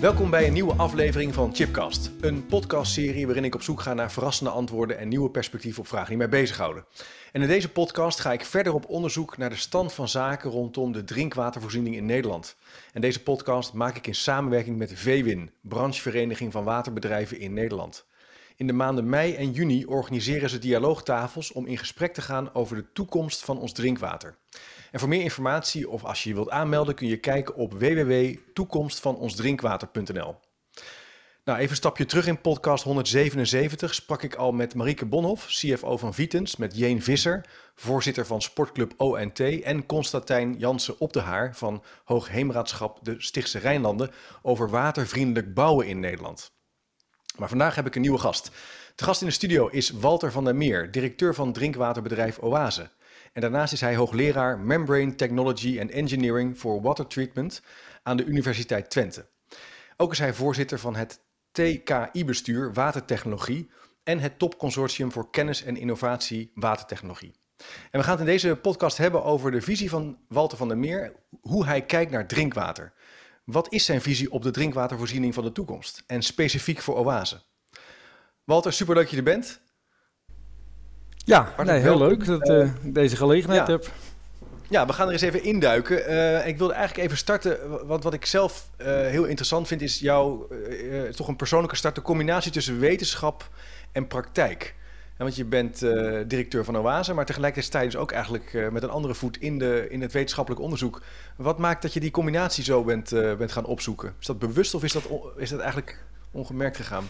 Welkom bij een nieuwe aflevering van Chipcast, een podcastserie waarin ik op zoek ga naar verrassende antwoorden en nieuwe perspectieven op vragen die mij bezighouden. En in deze podcast ga ik verder op onderzoek naar de stand van zaken rondom de drinkwatervoorziening in Nederland. En deze podcast maak ik in samenwerking met VWIN, branchevereniging van waterbedrijven in Nederland. In de maanden mei en juni organiseren ze dialoogtafels om in gesprek te gaan over de toekomst van ons drinkwater. En voor meer informatie of als je je wilt aanmelden kun je kijken op www.toekomstvanonsdrinkwater.nl. Nou, even een stapje terug in podcast 177 sprak ik al met Marieke Bonhoff, CFO van Vitens, met Jeen Visser, voorzitter van sportclub ONT en Constantijn Jansen op de Haar van Hoogheemraadschap de Stichtse Rijnlanden over watervriendelijk bouwen in Nederland. Maar vandaag heb ik een nieuwe gast. De gast in de studio is Walter van der Meer, directeur van drinkwaterbedrijf Oase. En daarnaast is hij hoogleraar Membrane Technology and Engineering for Water Treatment aan de Universiteit Twente. Ook is hij voorzitter van het TKI-bestuur Watertechnologie en het topconsortium voor kennis en innovatie watertechnologie. En we gaan het in deze podcast hebben over de visie van Walter van der Meer, hoe hij kijkt naar drinkwater. Wat is zijn visie op de drinkwatervoorziening van de toekomst en specifiek voor Oase? Walter, super leuk dat je er bent. Ja, nee, heel leuk dat ik deze gelegenheid ja. heb. Ja, we gaan er eens even induiken. Uh, ik wilde eigenlijk even starten, want wat ik zelf uh, heel interessant vind, is jouw, toch een persoonlijke start, de combinatie tussen wetenschap en praktijk. Ja, want je bent directeur van Oase, maar tegelijkertijd sta je dus ook eigenlijk met een andere voet in, de, in het wetenschappelijk onderzoek. Wat maakt dat je die combinatie zo bent, bent gaan opzoeken? Is dat bewust of is dat, is dat eigenlijk ongemerkt gegaan?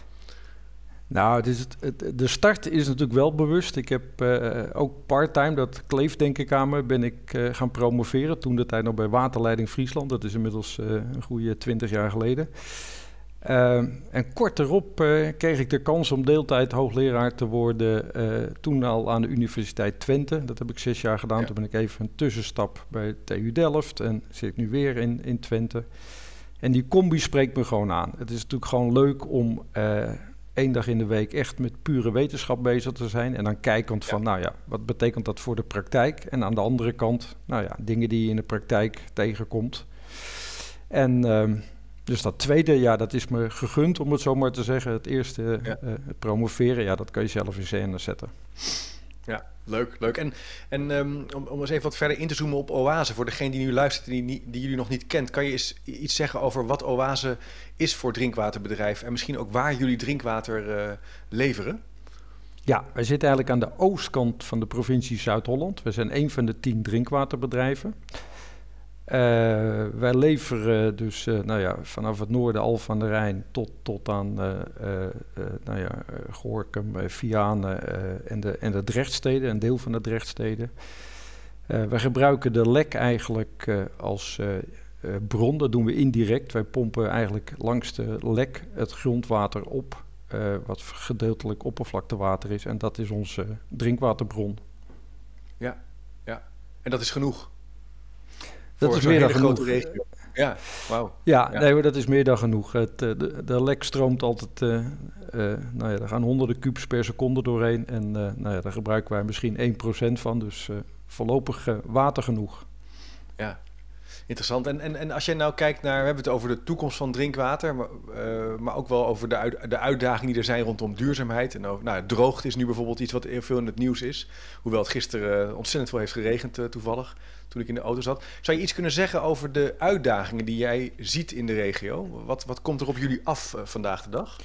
Nou, het, het, de start is natuurlijk wel bewust. Ik heb uh, ook parttime, dat kleeft denk ik aan me, ben ik uh, gaan promoveren. Toen de tijd nog bij Waterleiding Friesland. Dat is inmiddels uh, een goede twintig jaar geleden. en kort erop kreeg ik de kans om deeltijd hoogleraar te worden. toen al aan de Universiteit Twente. Dat heb ik zes jaar gedaan. Ja. Toen ben ik even een tussenstap bij TU Delft. En zit ik nu weer in, in Twente. En die combi spreekt me gewoon aan. Het is natuurlijk gewoon leuk om één dag in de week echt met pure wetenschap bezig te zijn. En dan kijkend van, nou ja, wat betekent dat voor de praktijk? En aan de andere kant, nou ja, dingen die je in de praktijk tegenkomt. En uh, dus dat tweede, ja, dat is me gegund, om het zo maar te zeggen. Het eerste, ja. uh, het promoveren, ja, dat kan je zelf in scène zetten. Ja, leuk, leuk. En, en um, om, om eens even wat verder in te zoomen op Oase, voor degene die nu luistert en die, die jullie nog niet kent, kan je eens iets zeggen over wat Oase is voor drinkwaterbedrijf en misschien ook waar jullie drinkwater uh, leveren? Ja, wij zitten eigenlijk aan de oostkant van de provincie Zuid-Holland. We zijn een van de tien drinkwaterbedrijven. Uh, wij leveren dus uh, nou ja, vanaf het noorden Al van de Rijn tot, tot aan uh, nou ja, Gorkum, Vianen en, de, en de Drechtsteden, een deel van de Drechtsteden. wij gebruiken de lek eigenlijk als bron, dat doen we indirect. Wij pompen eigenlijk langs de lek het grondwater op, wat gedeeltelijk oppervlaktewater is. En dat is onze drinkwaterbron. Ja, ja. En dat is genoeg? Dat is meer dan genoeg. Regio. Ja, wauw. Ja, ja, nee, maar dat is meer dan genoeg. Het, de, de lek stroomt altijd, uh, uh, nou ja, er gaan honderden kubus per seconde doorheen. En uh, nou ja, daar gebruiken wij misschien 1% van, dus voorlopig water genoeg. Ja, interessant. En, en, en als jij nou kijkt naar, we hebben het over de toekomst van drinkwater, maar, maar ook wel over de, de uitdagingen die er zijn rondom duurzaamheid. En over, nou, droogte is nu bijvoorbeeld iets wat heel veel in het nieuws is. Hoewel het gisteren ontzettend veel heeft geregend toevallig toen ik in de auto zat. Zou je iets kunnen zeggen over de uitdagingen die jij ziet in de regio? Wat, wat komt er op jullie af vandaag de dag?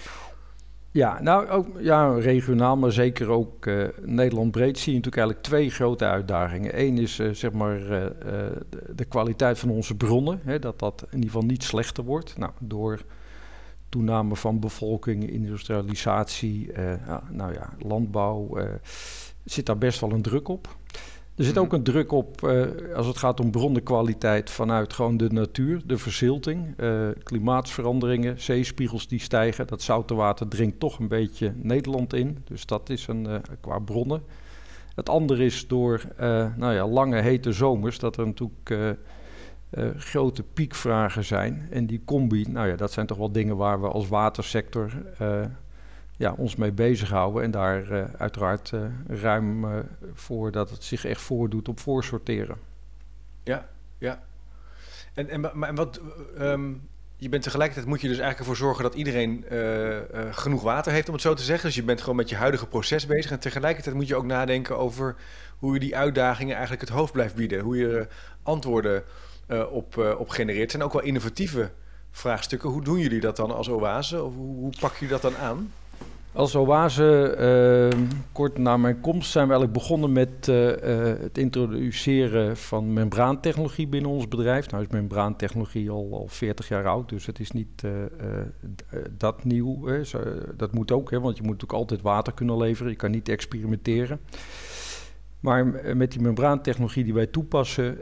Ja, nou ook ja, regionaal, maar zeker ook uh, Nederland breed zie je natuurlijk eigenlijk twee grote uitdagingen. Eén is uh, zeg maar de, de, kwaliteit van onze bronnen, hè, dat dat in ieder geval niet slechter wordt. Nou, door toename van bevolking, industrialisatie, nou ja, landbouw, zit daar best wel een druk op. Er zit ook een druk op uh, als het gaat om bronnenkwaliteit vanuit gewoon de natuur, de verzilting, uh, klimaatsveranderingen, zeespiegels die stijgen. Dat zoute water dringt toch een beetje Nederland in. Dus dat is een uh, qua bronnen. Het andere is door nou ja, lange hete zomers dat er natuurlijk grote piekvragen zijn. En die combi, nou ja, dat zijn toch wel dingen waar we als watersector ja, ons mee bezighouden en daar uh, uiteraard uh, ruim uh, voor dat het zich echt voordoet op voorsorteren. Ja, ja. En, en, maar, en wat, um, je bent tegelijkertijd moet je dus eigenlijk ervoor zorgen dat iedereen genoeg water heeft, om het zo te zeggen. Dus je bent gewoon met je huidige proces bezig. En tegelijkertijd moet je ook nadenken over hoe je die uitdagingen eigenlijk het hoofd blijft bieden. Hoe je antwoorden op, op genereert. Zijn ook wel innovatieve vraagstukken. Hoe doen jullie dat dan als Oase? Of hoe, hoe pak je dat dan aan? Als Oase, uh, kort na mijn komst, zijn we eigenlijk begonnen met uh, uh, het introduceren van membraantechnologie binnen ons bedrijf. Nou is membraantechnologie al, al 40 jaar oud, dus het is niet dat nieuw. Hè. Dat moet ook, hè, want je moet natuurlijk altijd water kunnen leveren. Je kan niet experimenteren. Maar met die membraantechnologie die wij toepassen,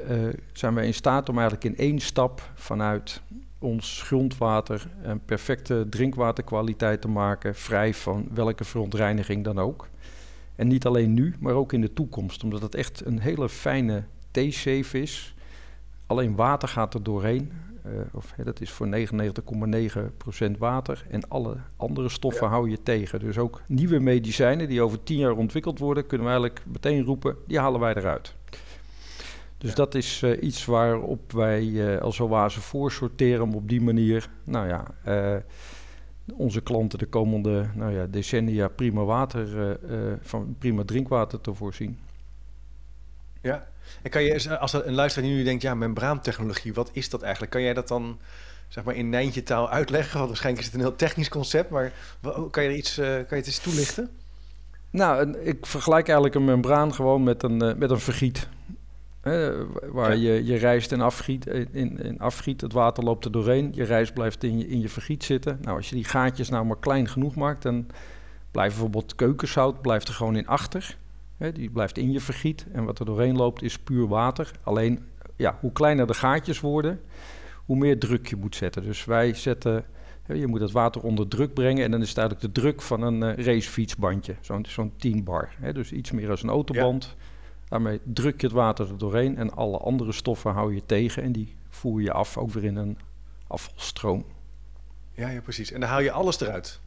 zijn wij in staat om eigenlijk in één stap vanuit ons grondwater een perfecte drinkwaterkwaliteit te maken, vrij van welke verontreiniging dan ook. En niet alleen nu, maar ook in de toekomst, omdat het echt een hele fijne T-safe is. Alleen water gaat er doorheen. Uh, of, hè, dat is voor 99,9% water. En alle andere stoffen ja. hou je tegen. Dus ook nieuwe medicijnen die over 10 jaar ontwikkeld worden, kunnen we eigenlijk meteen roepen, die halen wij eruit. Dus ja. dat is uh, iets waarop wij uh, als oase voor sorteren om op die manier, nou ja, uh, onze klanten de komende nou ja, decennia prima water, van prima drinkwater te voorzien. Ja, en kan je, als een luisteraar die nu denkt, ja, membraantechnologie, wat is dat eigenlijk? Kan jij dat dan zeg maar in Nijntje taal uitleggen? Want waarschijnlijk is het een heel technisch concept, maar kan je er iets, kan je het eens toelichten? Nou, ik vergelijk eigenlijk een membraan gewoon met een, met een vergiet. Hè, waar ja. je je rijst en afgiet, in, in afgiet, het water loopt er doorheen, je rijst blijft in je, in je vergiet zitten. Nou, als je die gaatjes nou maar klein genoeg maakt, dan blijft bijvoorbeeld keukenzout blijft er gewoon in achter. Hè, die blijft in je vergiet en wat er doorheen loopt is puur water. Alleen, ja, hoe kleiner de gaatjes worden, hoe meer druk je moet zetten. Dus wij zetten, hè, je moet het water onder druk brengen en dan is het eigenlijk de druk van een uh, racefietsbandje, zo'n zo'n 10 bar. Hè, dus iets meer als een autoband. Ja. Daarmee druk je het water er doorheen en alle andere stoffen hou je tegen en die voer je af ook weer in een afvalstroom. Ja, ja precies. En dan haal je alles eruit.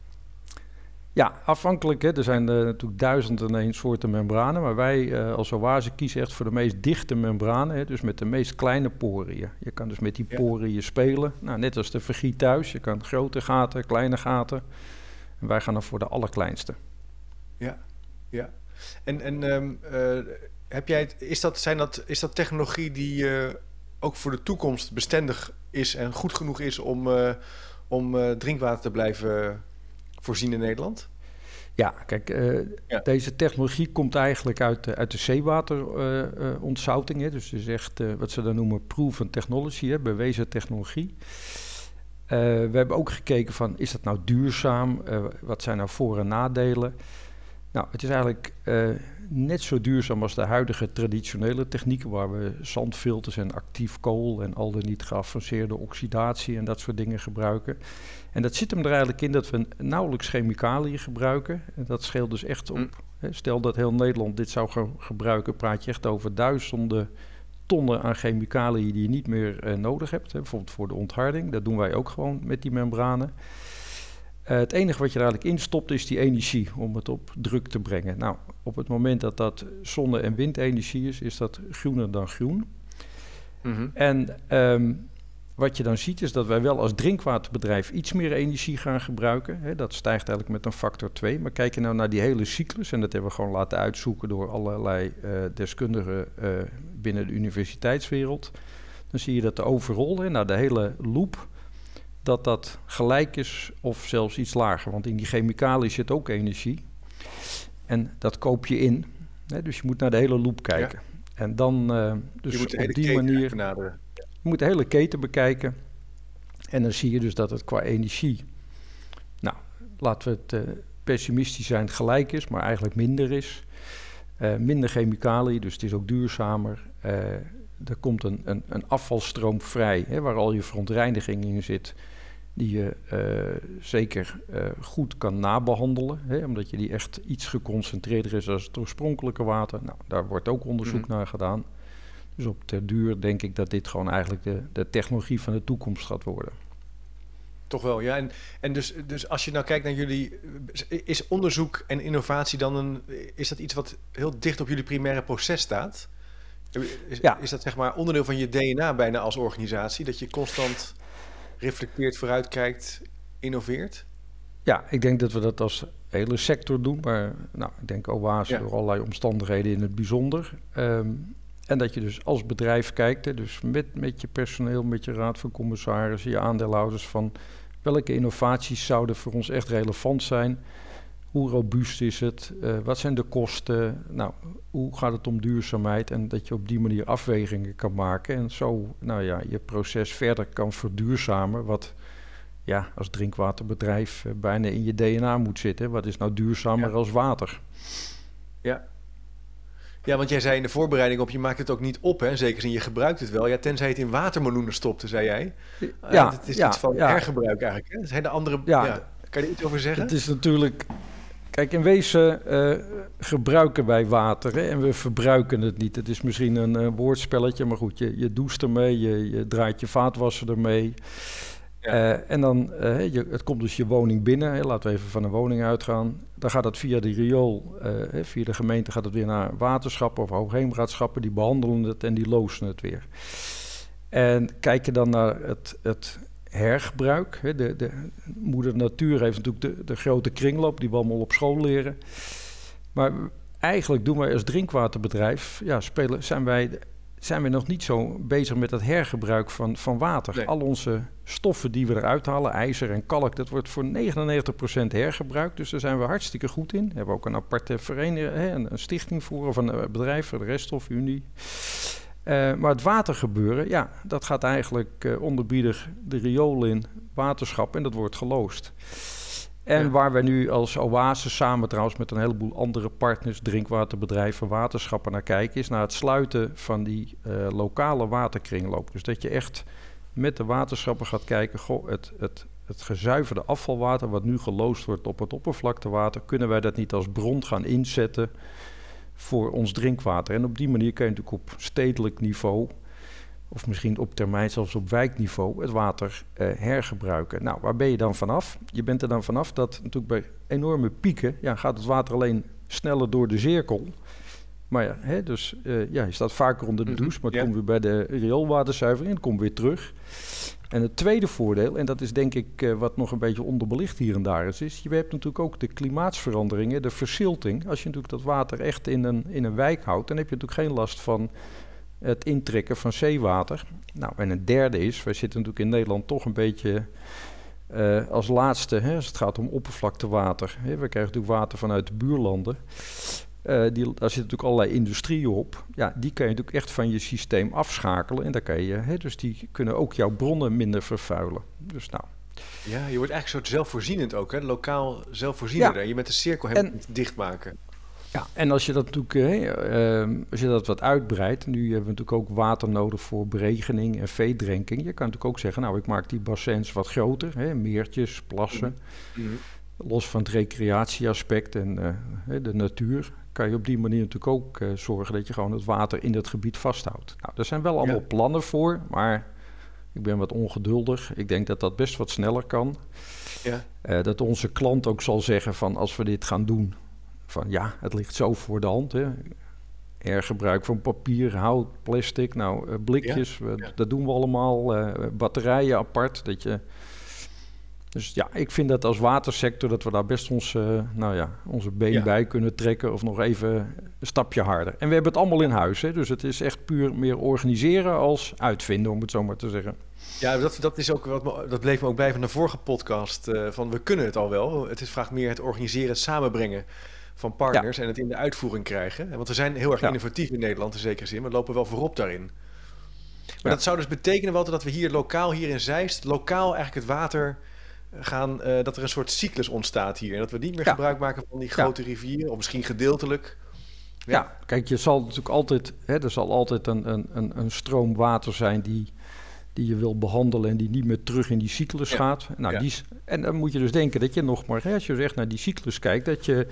Ja, afhankelijk. Hè. Er zijn uh, natuurlijk duizend en één soorten membranen. Maar wij uh, als Oase kiezen echt voor de meest dichte membranen. Hè, dus met de meest kleine poriën. Je kan dus met die poriën ja. spelen. Nou, net als de vergiet thuis. Je kan grote gaten, kleine gaten. En wij gaan dan voor de allerkleinste. Ja, ja. En, en um, uh, heb jij het, is, dat, zijn dat, is dat technologie die uh, ook voor de toekomst bestendig is en goed genoeg is om, om drinkwater te blijven voorzien in Nederland? Ja, kijk, ja. deze technologie komt eigenlijk uit, uit de zeewaterontzouting. dus het is echt wat ze dan noemen proven technology, hè, bewezen technologie. we hebben ook gekeken van, is dat nou duurzaam? wat zijn nou voor- en nadelen? Nou, het is eigenlijk net zo duurzaam als de huidige traditionele technieken, waar we zandfilters en actief kool en al de niet geavanceerde oxidatie en dat soort dingen gebruiken. En dat zit hem er eigenlijk in dat we nauwelijks chemicaliën gebruiken. En dat scheelt dus echt op. Mm. Stel dat heel Nederland dit zou ge gebruiken, praat je echt over duizenden tonnen aan chemicaliën die je niet meer uh, nodig hebt. Hè, bijvoorbeeld voor de ontharding. Dat doen wij ook gewoon met die membranen. Uh, het enige wat je er eigenlijk instopt is die energie om het op druk te brengen. Nou, op het moment dat dat zonne- en windenergie is, is dat groener dan groen. Mm -hmm. En um, wat je dan ziet is dat wij wel als drinkwaterbedrijf iets meer energie gaan gebruiken. Hè, dat stijgt eigenlijk met een factor 2. Maar kijk je nou naar die hele cyclus, en dat hebben we gewoon laten uitzoeken door allerlei uh, deskundigen uh, binnen de universiteitswereld. Dan zie je dat de overal, hè, nou de hele loop, dat dat gelijk is of zelfs iets lager. Want in die chemicaliën zit ook energie. En dat koop je in. Hè, dus je moet naar de hele loop kijken. Ja. En dan uh, dus op die manier. Benaderen. Je moet de hele keten bekijken. En dan zie je dus dat het qua energie. Nou, laten we het uh, pessimistisch zijn, gelijk is, maar eigenlijk minder is. Uh, minder chemicaliën, dus het is ook duurzamer. Er komt een, een, een afvalstroom vrij, hè, waar al je verontreiniging in zit die je uh, zeker uh, goed kan nabehandelen, hè, omdat je die echt iets geconcentreerder is als het oorspronkelijke water. Nou, daar wordt ook onderzoek mm. naar gedaan. Dus op ter duur denk ik dat dit gewoon eigenlijk de, de technologie van de toekomst gaat worden. Toch wel, ja. En, en dus, dus als je nou kijkt naar jullie, is onderzoek en innovatie dan een, is dat iets wat heel dicht op jullie primaire proces staat? Is, ja. is dat zeg maar onderdeel van je DNA bijna als organisatie, dat je constant reflecteert, vooruitkijkt, innoveert? Ja, ik denk dat we dat als hele sector doen. Maar nou, ik denk OA's ja. door allerlei omstandigheden in het bijzonder. Ehm, en dat je dus als bedrijf kijkt, hè, dus met, met je personeel, met je raad van commissarissen, je aandeelhouders, van welke innovaties zouden voor ons echt relevant zijn. Hoe robuust is het? Uh, wat zijn de kosten? Nou, hoe gaat het om duurzaamheid? En dat je op die manier afwegingen kan maken en zo nou ja, je proces verder kan verduurzamen. Wat ja, als drinkwaterbedrijf uh, bijna in je DNA moet zitten. Wat is nou duurzamer als water? Ja. Ja, want jij zei in de voorbereiding op, je maakt het ook niet op, hè? Zeker zin, je gebruikt het wel. Ja, tenzij het in watermeloenen stopte, zei jij. Ja, het is iets van hergebruik eigenlijk. Hè? Zijn de andere... Ja, kan je iets over zeggen? Het is natuurlijk Kijk, in wezen uh, gebruiken wij water hè, en we verbruiken het niet. Het is misschien een uh, woordspelletje, maar goed, je, je doucht ermee, je, je draait je vaatwasser ermee. Ja. Uh, en dan, je, het komt dus je woning binnen, hè, laten we even van een woning uitgaan. Dan gaat het via de riool, via de gemeente gaat het weer naar waterschappen of hoogheemraadschappen. Die behandelen het en die lozen het weer. En kijk je dan naar het, het hergebruik. De, de, moeder natuur heeft natuurlijk de, de grote kringloop die we allemaal op school leren. Maar eigenlijk doen wij als drinkwaterbedrijf, ja, spelen, zijn, wij, zijn wij nog niet zo bezig met het hergebruik van, van water. Al onze stoffen die we eruit halen, ijzer en kalk, dat wordt voor 99% hergebruikt. Dus daar zijn we hartstikke goed in. We hebben ook een aparte vereniging, een, een stichting voor, of een bedrijf, de Reststofunie. Uh, maar het watergebeuren, ja, dat gaat eigenlijk uh, onderbiedig de riool in, waterschap en dat wordt geloosd. En waar wij nu als Oase samen trouwens met een heleboel andere partners, drinkwaterbedrijven, waterschappen naar kijken, is naar het sluiten van die uh, lokale waterkringloop. Dus dat je echt met de waterschappen gaat kijken, goh, het, het, het gezuiverde afvalwater wat nu geloosd wordt op het oppervlaktewater, kunnen wij dat niet als bron gaan inzetten voor ons drinkwater. En op die manier kun je natuurlijk op stedelijk niveau, of misschien op termijn zelfs op wijkniveau, het water eh, hergebruiken. Nou, waar ben je dan vanaf? Je bent er dan vanaf dat natuurlijk bij enorme pieken ja, gaat het water alleen sneller door de cirkel. Maar ja, hè, dus uh, ja, je staat vaker onder de mhm, douche, maar het komt weer bij de rioolwaterzuivering en het komt weer terug. En het tweede voordeel, en dat is denk ik uh, wat nog een beetje onderbelicht hier en daar is, is je hebt natuurlijk ook de klimaatsveranderingen, de verzilting. Als je natuurlijk dat water echt in een, in een wijk houdt, dan heb je natuurlijk geen last van het intrekken van zeewater. Nou, en een derde is, wij zitten natuurlijk in Nederland toch een beetje uh, als laatste, hè, als het gaat om oppervlaktewater. We krijgen natuurlijk water vanuit de buurlanden. Uh, die, daar zitten natuurlijk allerlei industrieën op. Ja, die kan je natuurlijk echt van je systeem afschakelen. En daar kan je, hè, dus die kunnen ook jouw bronnen minder vervuilen. Dus nou. Ja, je wordt eigenlijk soort zelfvoorzienend ook, hè? Lokaal zelfvoorzienender. Ja. Je met de cirkel helemaal dichtmaken. Ja, en als je dat natuurlijk, hè, uh, als je dat wat uitbreidt, nu hebben we natuurlijk ook water nodig voor beregening en veedrenking. Je kan natuurlijk ook zeggen, nou, ik maak die bassins wat groter, hè, meertjes, plassen. Mm -hmm. Los van het recreatieaspect en uh, de natuur kan je op die manier natuurlijk ook uh, zorgen dat je gewoon het water in het gebied vasthoudt. Nou, er zijn wel allemaal ja. plannen voor, maar ik ben wat ongeduldig. Ik denk dat dat best wat sneller kan. Ja. Uh, dat onze klant ook zal zeggen van als we dit gaan doen, van ja, het ligt zo voor de hand. Hè. Hergebruik van papier, hout, plastic, nou, blikjes, ja. dat doen we allemaal. batterijen apart, dat je dus ja, ik vind dat als watersector dat we daar best ons, uh, nou ja, onze been ja. bij kunnen trekken of nog even een stapje harder. En we hebben het allemaal in huis, hè, dus het is echt puur meer organiseren als uitvinden, om het zo maar te zeggen. Ja, dat, dat, is ook wat me, dat bleef me ook bij van de vorige podcast. Uh, van we kunnen het al wel. Het is vraagt meer het organiseren, het samenbrengen van partners ja. en het in de uitvoering krijgen. Want we zijn heel erg ja. innovatief in Nederland in zekere zin. We lopen wel voorop daarin. Maar dat zou dus betekenen, Walter, dat we hier lokaal, hier in Zeist, lokaal eigenlijk het water gaan, uh, dat er een soort cyclus ontstaat hier. En dat we niet meer ja. gebruik maken van die grote ja. rivieren, of misschien gedeeltelijk. Ja. ja. kijk, je zal natuurlijk altijd, hè, er zal altijd een, een, een stroom water zijn die, die je wil behandelen en die niet meer terug in die cyclus gaat. Nou, die, en dan moet je dus denken dat je nog maar, hè, als je echt naar die cyclus kijkt, dat je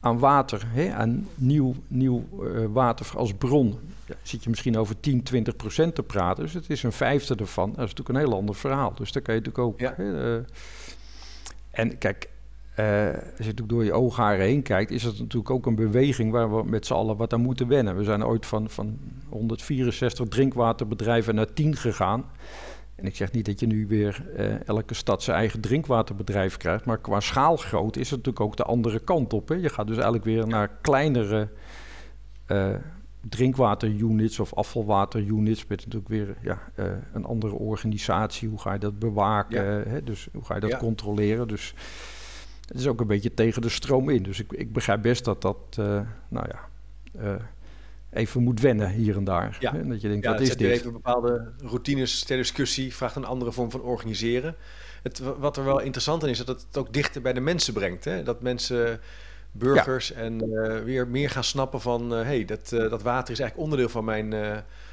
aan water, hè, aan nieuw, nieuw uh, water als bron, ja, zit je misschien over 10, 20 procent te praten. Dus het is een vijfde ervan. Dat is natuurlijk een heel ander verhaal. Dus daar kan je natuurlijk ook... Ja. Hè, uh, en kijk, uh, als je natuurlijk door je oogharen heen kijkt... is het natuurlijk ook een beweging waar we met z'n allen wat aan moeten wennen. We zijn ooit van, van 164 drinkwaterbedrijven naar 10 gegaan. En ik zeg niet dat je nu weer uh, elke stad zijn eigen drinkwaterbedrijf krijgt, maar qua schaalgrootte is het natuurlijk ook de andere kant op. Hè? Je gaat dus eigenlijk weer naar kleinere uh, drinkwaterunits of afvalwaterunits met natuurlijk weer ja, uh, een andere organisatie. Hoe ga je dat bewaken? Hè? Dus hoe ga je dat ja. controleren? Dus het is ook een beetje tegen de stroom in. Dus ik, ik begrijp best dat dat, nou ja even moet wennen hier en daar. Ja, hè? dat je denkt, ja, wat is dit? even bepaalde routines ter discussie, vraagt een andere vorm van organiseren. Het, wat er wel interessant in is, dat het ook dichter bij de mensen brengt. Hè? Dat mensen, burgers, ja. en uh, weer meer gaan snappen van... hé, uh, hey, dat, uh, dat water is eigenlijk onderdeel van mijn,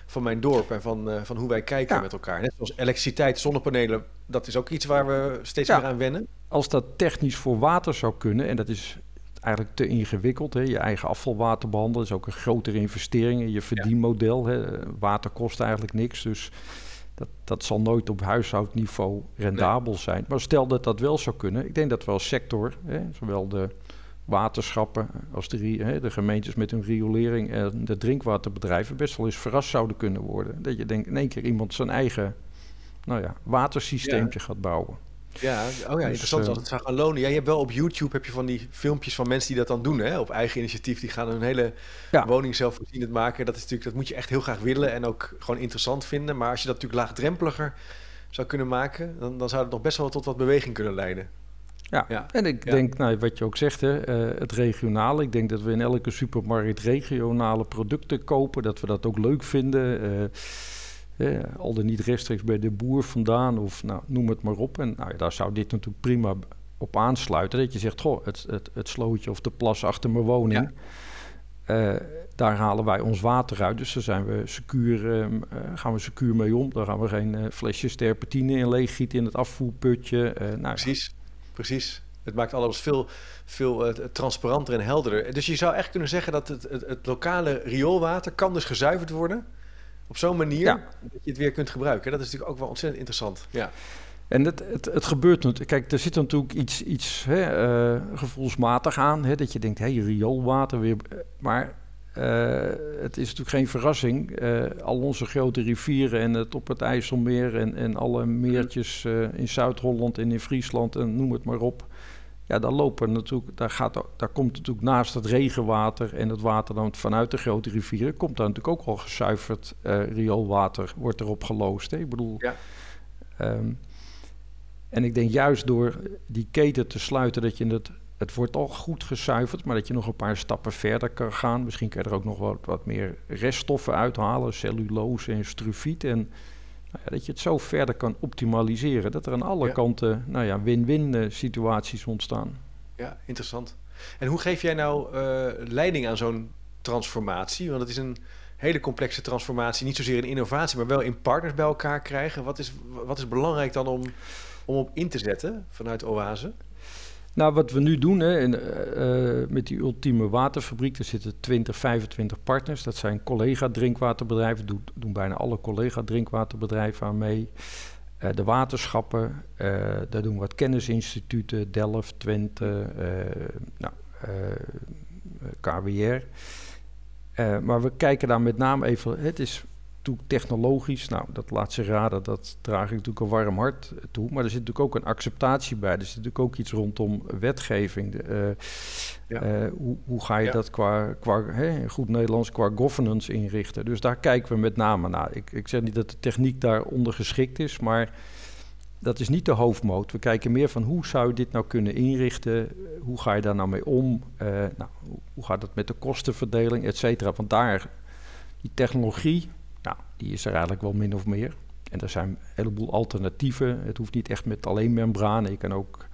van mijn dorp... en van, van hoe wij kijken ja. met elkaar. Net zoals elektriciteit, zonnepanelen, dat is ook iets waar we steeds meer aan wennen. Als dat technisch voor water zou kunnen, en dat is eigenlijk te ingewikkeld. Hè. Je eigen afvalwater behandelen is ook een grotere investering in je verdienmodel. Hè. Water kost eigenlijk niks, dus dat, dat zal nooit op huishoudniveau rendabel nee. zijn. Maar stel dat dat wel zou kunnen, ik denk dat we als sector, hè, zowel de waterschappen als de, hè, de gemeentes met hun riolering en de drinkwaterbedrijven best wel eens verrast zouden kunnen worden. Dat je denkt in één keer iemand zijn eigen nou ja, watersysteempje ja. gaat bouwen. Ja, oh ja, interessant dus, als het zou gaan lonen. Ja, je hebt wel op YouTube heb je van die filmpjes van mensen die dat dan doen, hè, op eigen initiatief. Die gaan hun hele ja. woning zelfvoorzienend maken. Dat is natuurlijk, dat moet je echt heel graag willen en ook gewoon interessant vinden. Maar als je dat natuurlijk laagdrempeliger zou kunnen maken, dan, dan zou het nog best wel tot wat beweging kunnen leiden. Ja, ja. en ik ja. denk, nou, wat je ook zegt, hè, uh, het regionale. Ik denk dat we in elke supermarkt regionale producten kopen, dat we dat ook leuk vinden. Uh, eh, al dan niet rechtstreeks bij de boer vandaan of nou, noem het maar op. En nou, daar zou dit natuurlijk prima op aansluiten. Dat je zegt, goh, het, het, het slootje of de plas achter mijn woning... Ja. Uh, daar halen wij ons water uit. Dus daar zijn we secuur, uh, gaan we secuur mee om. Daar gaan we geen uh, flesjes terpentine in leeggieten in het afvoerputje. nou, precies, precies. Het maakt alles veel, veel transparanter en helderder. Dus je zou echt kunnen zeggen dat het, het, het lokale rioolwater kan dus gezuiverd worden op zo'n manier ja. dat je het weer kunt gebruiken. Dat is natuurlijk ook wel ontzettend interessant. Ja. En het, het, het gebeurt natuurlijk. Kijk, er zit natuurlijk iets, iets hè, uh, gevoelsmatig aan. Hè, dat je denkt, hé, hey, rioolwater weer. Maar uh, het is natuurlijk geen verrassing. Uh, al onze grote rivieren en het op het IJsselmeer en, en alle meertjes in Zuid-Holland en in Friesland en noem het maar op. Ja, daar, lopen natuurlijk, daar, gaat, daar komt natuurlijk naast het regenwater en het water dan vanuit de grote rivieren, komt daar natuurlijk ook al gezuiverd uh, rioolwater, wordt erop geloosd. Hè? Ik bedoel, ja. um, en ik denk juist door die keten te sluiten, dat je het, het wordt al goed gezuiverd, maar dat je nog een paar stappen verder kan gaan. Misschien kan je er ook nog wat, wat meer reststoffen uithalen, cellulose en strufiet. En nou ja, dat je het zo verder kan optimaliseren. Dat er aan alle ja. kanten nou ja, win-win uh, situaties ontstaan. Ja, interessant. En hoe geef jij nou uh, leiding aan zo'n transformatie? Want het is een hele complexe transformatie. Niet zozeer in innovatie, maar wel in partners bij elkaar krijgen. Wat is, wat is belangrijk dan om, om op in te zetten vanuit Oase? Nou, wat we nu doen hè, in, uh, met die ultieme waterfabriek, er zitten 20, 25 partners. Dat zijn collega-drinkwaterbedrijven, doen, doen bijna alle collega-drinkwaterbedrijven aan mee. Uh, de waterschappen, daar doen wat kennisinstituten, Delft, Twente, nou, KWR. maar we kijken daar met name even, het is technologisch, nou, dat laat ze raden, dat draag ik natuurlijk een warm hart toe. Maar er zit natuurlijk ook een acceptatie bij. Er zit natuurlijk ook iets rondom wetgeving. De, uh, ja. uh, hoe, hoe, ga je ja. dat qua, qua hè, goed Nederlands, qua governance inrichten? Dus daar kijken we met name naar. Ik, ik zeg niet dat de techniek daar ondergeschikt is, maar dat is niet de hoofdmoot. We kijken meer van hoe zou je dit nou kunnen inrichten? Hoe ga je daar nou mee om? Uh, nou, hoe gaat het met de kostenverdeling, et cetera? Want daar, die technologie, die is er eigenlijk wel min of meer. En er zijn een heleboel alternatieven. Het hoeft niet echt met alleen membranen. Je kan ook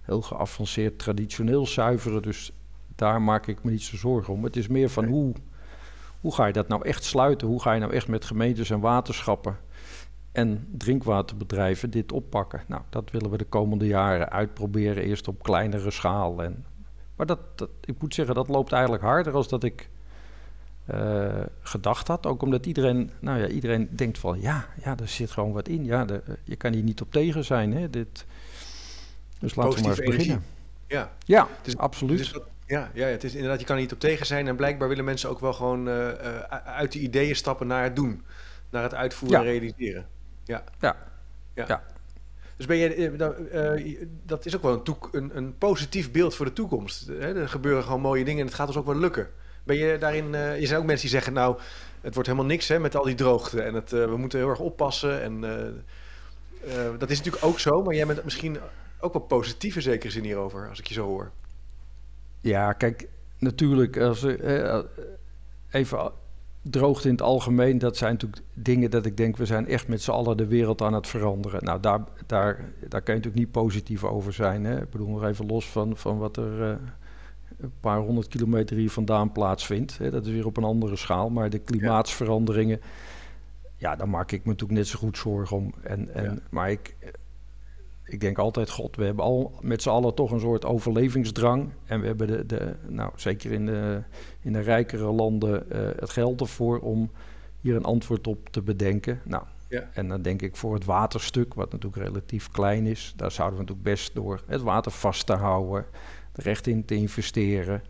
heel geavanceerd traditioneel zuiveren. Dus daar maak ik me niet zo zorgen om. Het is meer van hoe, hoe ga je dat nou echt sluiten? Hoe ga je nou echt met gemeentes en waterschappen en drinkwaterbedrijven dit oppakken? Nou, dat willen we de komende jaren uitproberen. Eerst op kleinere schaal. En, maar dat, dat, ik moet zeggen, dat loopt eigenlijk harder als dat ik uh, gedacht had. Ook omdat iedereen, nou ja, iedereen denkt van ja, ja, er zit gewoon wat in. Ja, de, je kan hier niet op tegen zijn. Hè? Dit, dus laten we maar eens energie. beginnen. Ja, ja dus, absoluut. Dus dat, ja, ja, het is inderdaad, je kan er niet op tegen zijn. En blijkbaar willen mensen ook wel gewoon uh, uh, uit de ideeën stappen naar het doen. Naar het uitvoeren ja. en realiseren. Ja. ja. ja. Dus ben je, uh, dat is ook wel een, een, een, positief beeld voor de toekomst. Hè? Er gebeuren gewoon mooie dingen en het gaat ons ook wel lukken. Ben je daarin, uh, je zijn ook mensen die zeggen, nou, het wordt helemaal niks hè, met al die droogte en het, we moeten heel erg oppassen. En dat is natuurlijk ook zo, maar jij bent misschien ook wel positief in zekere zin hierover, als ik je zo hoor. Ja, kijk, natuurlijk, als, even droogte in het algemeen, dat zijn natuurlijk dingen dat ik denk, we zijn echt met z'n allen de wereld aan het veranderen. Nou, daar, daar, daar kan je natuurlijk niet positief over zijn. Hè? Ik bedoel, nog even los van, van wat er een paar honderd kilometer hier vandaan plaatsvindt. Hè? Dat is weer op een andere schaal. Maar de klimaatsveranderingen, ja, daar maak ik me natuurlijk net zo goed zorgen om. En, en, Maar ik, ik denk altijd, god, we hebben al met z'n allen toch een soort overlevingsdrang. En we hebben de, de nou, zeker in de, in de rijkere landen uh, het geld ervoor om hier een antwoord op te bedenken. Nou, ja. en dan denk ik voor het waterstuk, wat natuurlijk relatief klein is, daar zouden we natuurlijk best door het water vast te houden, er recht in te investeren.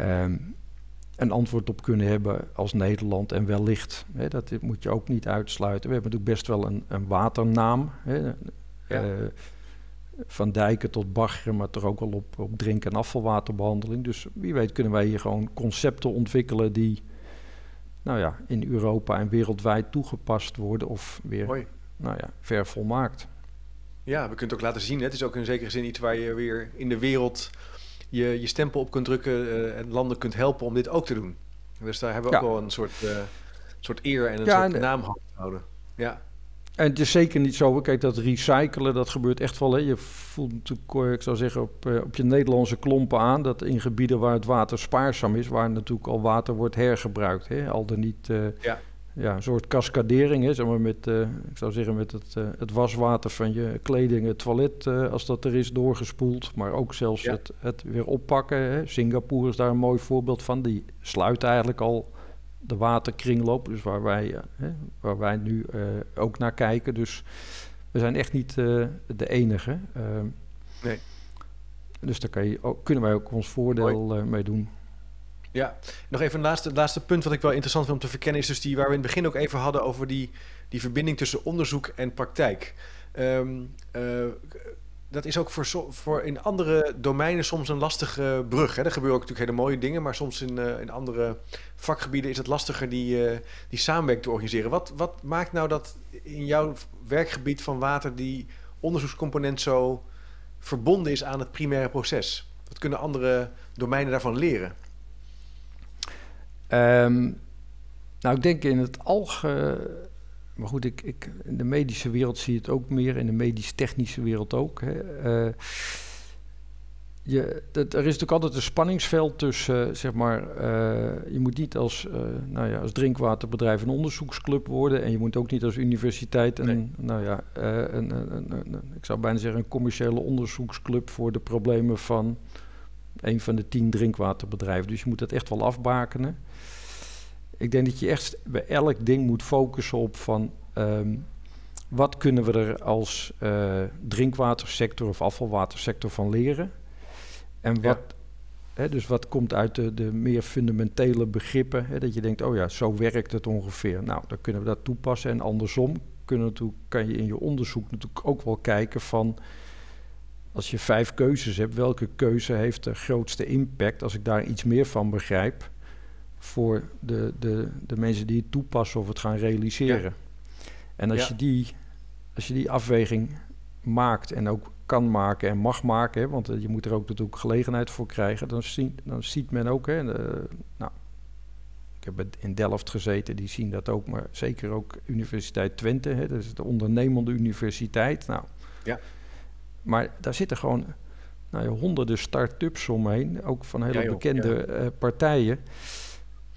Um, een antwoord op kunnen hebben als Nederland en wellicht. Hè, dat moet je ook niet uitsluiten. We hebben natuurlijk best wel een, een waternaam. Hè, ja. Eh, van dijken tot baggeren, maar toch ook wel op, op drink- en afvalwaterbehandeling. Dus wie weet kunnen wij hier gewoon concepten ontwikkelen die nou ja, in Europa en wereldwijd toegepast worden of weer nou ja, ver volmaakt. Ja, we kunnen het ook laten zien. Hè? Het is ook in zekere zin iets waar je weer in de wereld je, je stempel op kunt drukken uh, en landen kunt helpen om dit ook te doen. Dus daar hebben we ook wel een soort, uh, soort eer en een soort en, naam houden. Ja. En het is zeker niet zo, kijk, dat recyclen, dat gebeurt echt wel. Hè. Je voelt natuurlijk, eh, ik zou zeggen, op, eh, op je Nederlandse klompen aan... dat in gebieden waar het water spaarzaam is... waar natuurlijk al water wordt hergebruikt. Hè. Al dan niet uh, ja. Ja, een soort cascadering, zeg maar met, uh, ik zou zeggen, met het, uh, het waswater van je kleding, het toilet, uh, als dat er is, doorgespoeld. Maar ook zelfs ja. het, het weer oppakken. Hè. Singapore is daar een mooi voorbeeld van. Die sluit eigenlijk al de waterkringloop, dus waar wij, hè, waar wij nu ook naar kijken. Dus we zijn echt niet de enige. Nee. Dus daar kan je ook, kunnen wij ook ons voordeel mee doen. Ja, nog even een laatste, laatste punt wat ik wel interessant vind om te verkennen... is dus die waar we in het begin ook even hadden over die, die verbinding tussen onderzoek en praktijk. Um, dat is ook voor, voor in andere domeinen soms een lastige brug. Hè. Er gebeuren ook natuurlijk hele mooie dingen, maar soms in, uh, in andere vakgebieden is het lastiger die, uh, die samenwerking te organiseren. Wat, wat maakt nou dat in jouw werkgebied van water die onderzoekscomponent zo verbonden is aan het primaire proces? Wat kunnen andere domeinen daarvan leren? Um, nou, ik denk in het algemeen maar goed, ik, ik, in de medische wereld zie je het ook meer, in de medisch-technische wereld ook. Hè. Uh, je, dat, er is natuurlijk altijd een spanningsveld tussen, uh, zeg maar, uh, je moet niet als, nou ja, als drinkwaterbedrijf een onderzoeksclub worden en je moet ook niet als universiteit een, nee. nou ja, een, een, een, ik zou bijna zeggen een commerciële onderzoeksclub voor de problemen van een van de tien drinkwaterbedrijven. Dus je moet dat echt wel afbakenen ik denk dat je echt bij elk ding moet focussen op van um, wat kunnen we er als uh, drinkwatersector of afvalwatersector van leren? En wat, ja. hè, dus wat komt uit de, de meer fundamentele begrippen? Hè, dat je denkt, oh ja, zo werkt het ongeveer. Nou, dan kunnen we dat toepassen. En andersom kunnen kan je in je onderzoek natuurlijk ook wel kijken van als je vijf keuzes hebt, welke keuze heeft de grootste impact als ik daar iets meer van begrijp? voor de, de, de mensen die het toepassen of het gaan realiseren. En als, je die, als je die afweging maakt en ook kan maken en mag maken, hè, want je moet er ook natuurlijk gelegenheid voor krijgen, dan, zien, dan ziet men ook, hè, nou, ik heb in Delft gezeten, die zien dat ook, maar zeker ook Universiteit Twente, hè, dat is de ondernemende universiteit. Nou, ja. Maar daar zitten gewoon nou ja, honderden start-ups omheen, ook van hele bekende uh, partijen.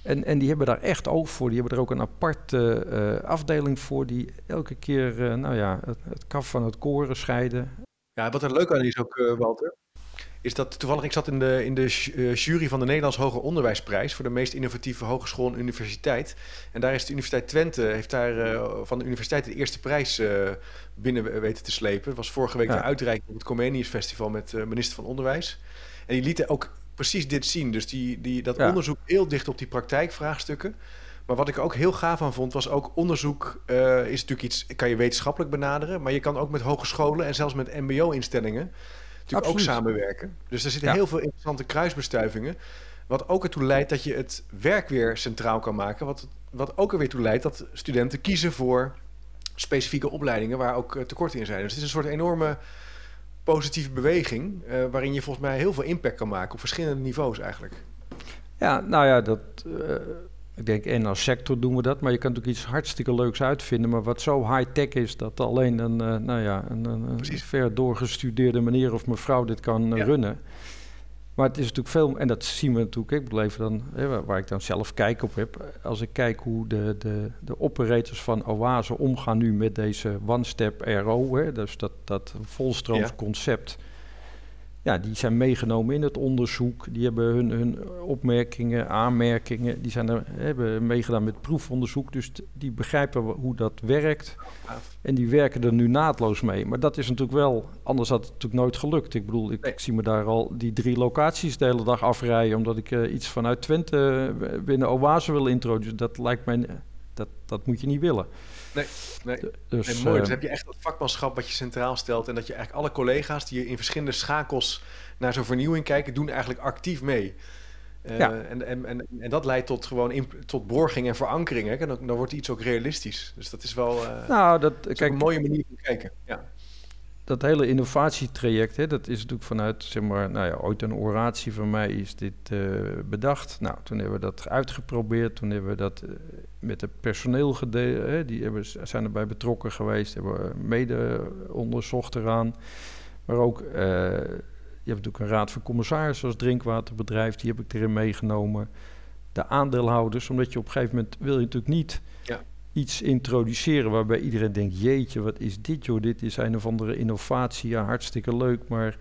En, en die hebben daar echt oog voor. Die hebben er ook een aparte uh, afdeling voor die elke keer uh, nou ja, het, het, kaf van het koren scheiden. Ja, wat er leuk aan is ook, Walter, is dat toevallig ik zat in de, in de jury van de Nederlands Hoger Onderwijsprijs voor de meest innovatieve hogeschool en universiteit. En daar is de Universiteit Twente, heeft daar van de universiteit de eerste prijs binnen weten te slepen. Het was vorige week ja. de uitreiking op het Comenius Festival met minister van Onderwijs. En die lieten ook precies dit zien. Dus die, die, dat onderzoek heel dicht op die praktijkvraagstukken. Maar wat ik ook heel gaaf aan vond, was ook onderzoek uh, is natuurlijk iets, kan je wetenschappelijk benaderen, maar je kan ook met hogescholen en zelfs met mbo-instellingen natuurlijk ook samenwerken. Dus er zitten heel veel interessante kruisbestuivingen. Wat ook ertoe leidt dat je het werk weer centraal kan maken. Wat, wat ook er weer toe leidt dat studenten kiezen voor specifieke opleidingen waar ook uh, tekorten in zijn. Dus het is een soort enorme positieve beweging, uh, waarin je volgens mij heel veel impact kan maken op verschillende niveaus eigenlijk. Ja, nou ja, dat, uh, ik denk en als sector doen we dat, maar je kan natuurlijk iets hartstikke leuks uitvinden, maar wat zo high-tech is dat alleen een, uh, nou ja, een, een, een ver doorgestudeerde meneer of mevrouw dit kan ja. runnen. Maar het is natuurlijk veel, en dat zien we natuurlijk, ik bedoel even dan, hè, waar ik dan zelf kijk op heb. Als ik kijk hoe de, de, de operators van Oase omgaan nu met deze one-step RO, hè, dus dat, dat volstroomsconcept. Ja ja, die zijn meegenomen in het onderzoek. Die hebben hun, hun opmerkingen, aanmerkingen. Die zijn er, hebben meegedaan met proefonderzoek. Dus die begrijpen hoe dat werkt. En die werken er nu naadloos mee. Maar dat is natuurlijk wel, anders had het natuurlijk nooit gelukt. Ik bedoel, ik, zie me daar al die drie locaties de hele dag afrijden. Omdat ik uh, iets vanuit Twente uh, binnen Oase wil introduceren. Dat lijkt mij, dat, dat moet je niet willen. Nee, nee. Dus, nee, mooi. Uh, dus heb je echt dat vakmanschap wat je centraal stelt. En dat je eigenlijk alle collega's die in verschillende schakels naar zo'n vernieuwing kijken, doen eigenlijk actief mee. Uh, ja. en, en, en, en, dat leidt tot gewoon in, tot borging en verankering. Hè? En dan, dan wordt iets ook realistisch. Dus dat is wel uh, nou, dat, dat kijk, een mooie manier van kijken. Ja dat hele innovatietraject, hè, dat is natuurlijk vanuit, zeg maar, nou ja, ooit een oratie van mij is dit uh, bedacht. Nou, toen hebben we dat uitgeprobeerd, toen hebben we dat met het personeel gedeeld, hè, die hebben, zijn erbij betrokken geweest, hebben mede onderzocht eraan. Maar ook, uh, je hebt natuurlijk een raad van commissarissen als drinkwaterbedrijf, die heb ik erin meegenomen. De aandeelhouders, omdat je op een gegeven moment wil je natuurlijk niet iets introduceren waarbij iedereen denkt: jeetje, wat is dit joh? Dit is een of andere innovatie, ja, hartstikke leuk, maar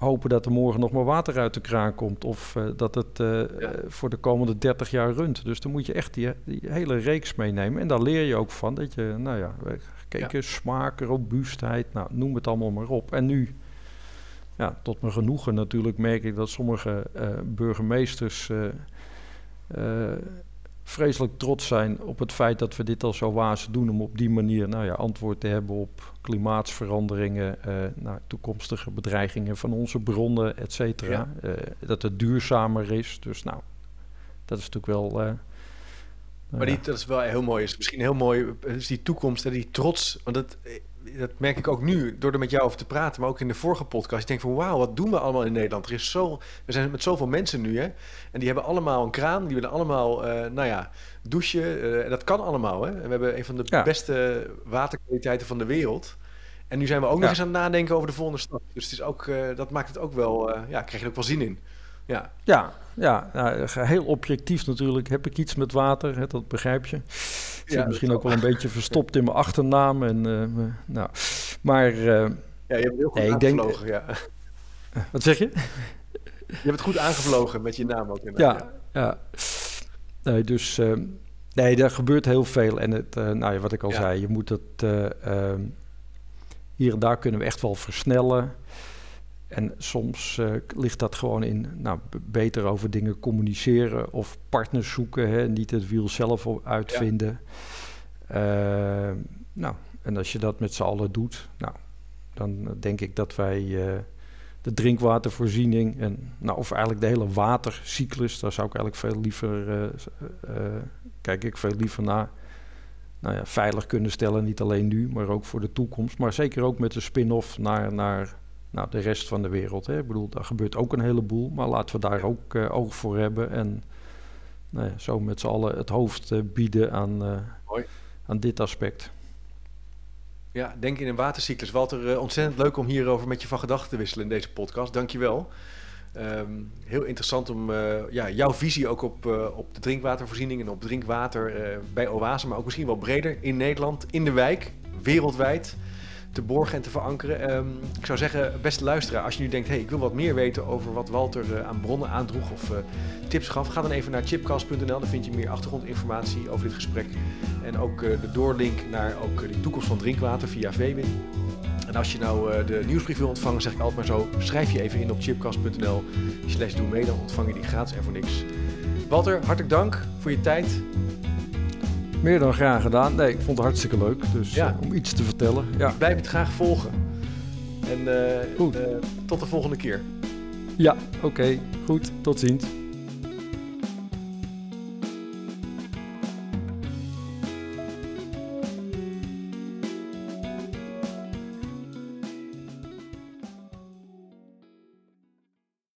hopen dat er morgen nog maar water uit de kraan komt of uh, dat het uh, ja. voor de komende 30 jaar runt. Dus dan moet je echt die, die, hele reeks meenemen en daar leer je ook van dat je, nou ja, gekeken ja. smaak, robuustheid, nou, noem het allemaal maar op. En nu, ja, tot mijn genoegen natuurlijk merk ik dat sommige burgemeesters vreselijk trots zijn op het feit dat we dit al zo waas doen om op die manier nou ja, antwoord te hebben op klimaatsveranderingen, uh, nou, toekomstige bedreigingen van onze bronnen, et cetera. Ja. Uh, dat het duurzamer is. Dus nou, dat is natuurlijk wel. Uh, maar die, dat is wel heel mooi. Is misschien heel mooi. Is die toekomst en die trots. Want dat, dat merk ik ook nu door er met jou over te praten, maar ook in de vorige podcast. Ik denk van wauw, wat doen we allemaal in Nederland? Er is zo, we zijn met zoveel mensen nu, hè? En die hebben allemaal een kraan, die willen allemaal, uh, nou ja, douchen. Uh, en dat kan allemaal, hè? En we hebben een van de ja. beste waterkwaliteiten van de wereld. En nu zijn we ook ja. nog eens aan het nadenken over de volgende stap. Dus het is ook, uh, dat maakt het ook wel, ja, krijg je er ook wel zin in. Ja, ja, ja nou, heel objectief natuurlijk heb ik iets met water, hè, dat begrijp je. Ik zit misschien ook wel een beetje verstopt in mijn achternaam. En, uh, nou, maar... Uh, ja, je hebt heel goed nee, aangevlogen, denk, ja. Wat zeg je? Je hebt het goed aangevlogen met je naam ook. Inderdaad. Ja, ja. Nee, dus... Uh, nee, er gebeurt heel veel. En het, nou wat ik al ja. zei, je moet het... ehm, hier en daar kunnen we echt wel versnellen. En soms uh, ligt dat gewoon in nou, beter over dingen communiceren of partners zoeken, hè, niet het wiel zelf uitvinden. Ja. Uh, nou, en als je dat met z'n allen doet, nou, dan denk ik dat wij uh, de drinkwatervoorziening en, nou, of eigenlijk de hele watercyclus, daar zou ik eigenlijk veel liever, kijk ik veel liever naar. Nou ja, veilig kunnen stellen, niet alleen nu, maar ook voor de toekomst. Maar zeker ook met de spin-off naar, naar nou, de rest van de wereld. Hè. Ik bedoel, daar gebeurt ook een heleboel, maar laten we daar ook uh, oog voor hebben en nou ja, zo met z'n allen het hoofd uh, bieden aan, uh, aan dit aspect. Ja, denk in een watercyclus. Walter, ontzettend leuk om hierover met je van gedachten te wisselen in deze podcast. Dankjewel. Um, heel interessant om ja, jouw visie ook op, op de drinkwatervoorziening en op drinkwater bij Oase, maar ook misschien wel breder in Nederland, in de wijk, wereldwijd te borgen en te verankeren. Um, ik zou zeggen, beste luisteraar, als je nu denkt... hey, ik wil wat meer weten over wat Walter uh, aan bronnen aandroeg of uh, tips gaf... ga dan even naar chipcast.nl, daar vind je meer achtergrondinformatie over dit gesprek. En ook uh, de doorlink naar ook, de toekomst van drinkwater via Vewin. En als je nou de nieuwsbrief wil ontvangen, zeg ik altijd maar zo... schrijf je even in op chipcast.nl slash doe mee, dan ontvang je die gratis en voor niks. Walter, hartelijk dank voor je tijd. Meer dan graag gedaan. Nee, ik vond het hartstikke leuk. Dus Ja. eh, om iets te vertellen. Ja, Blijf het graag volgen. En eh, Goed. eh, tot de volgende keer. ja oké. Goed. Tot ziens.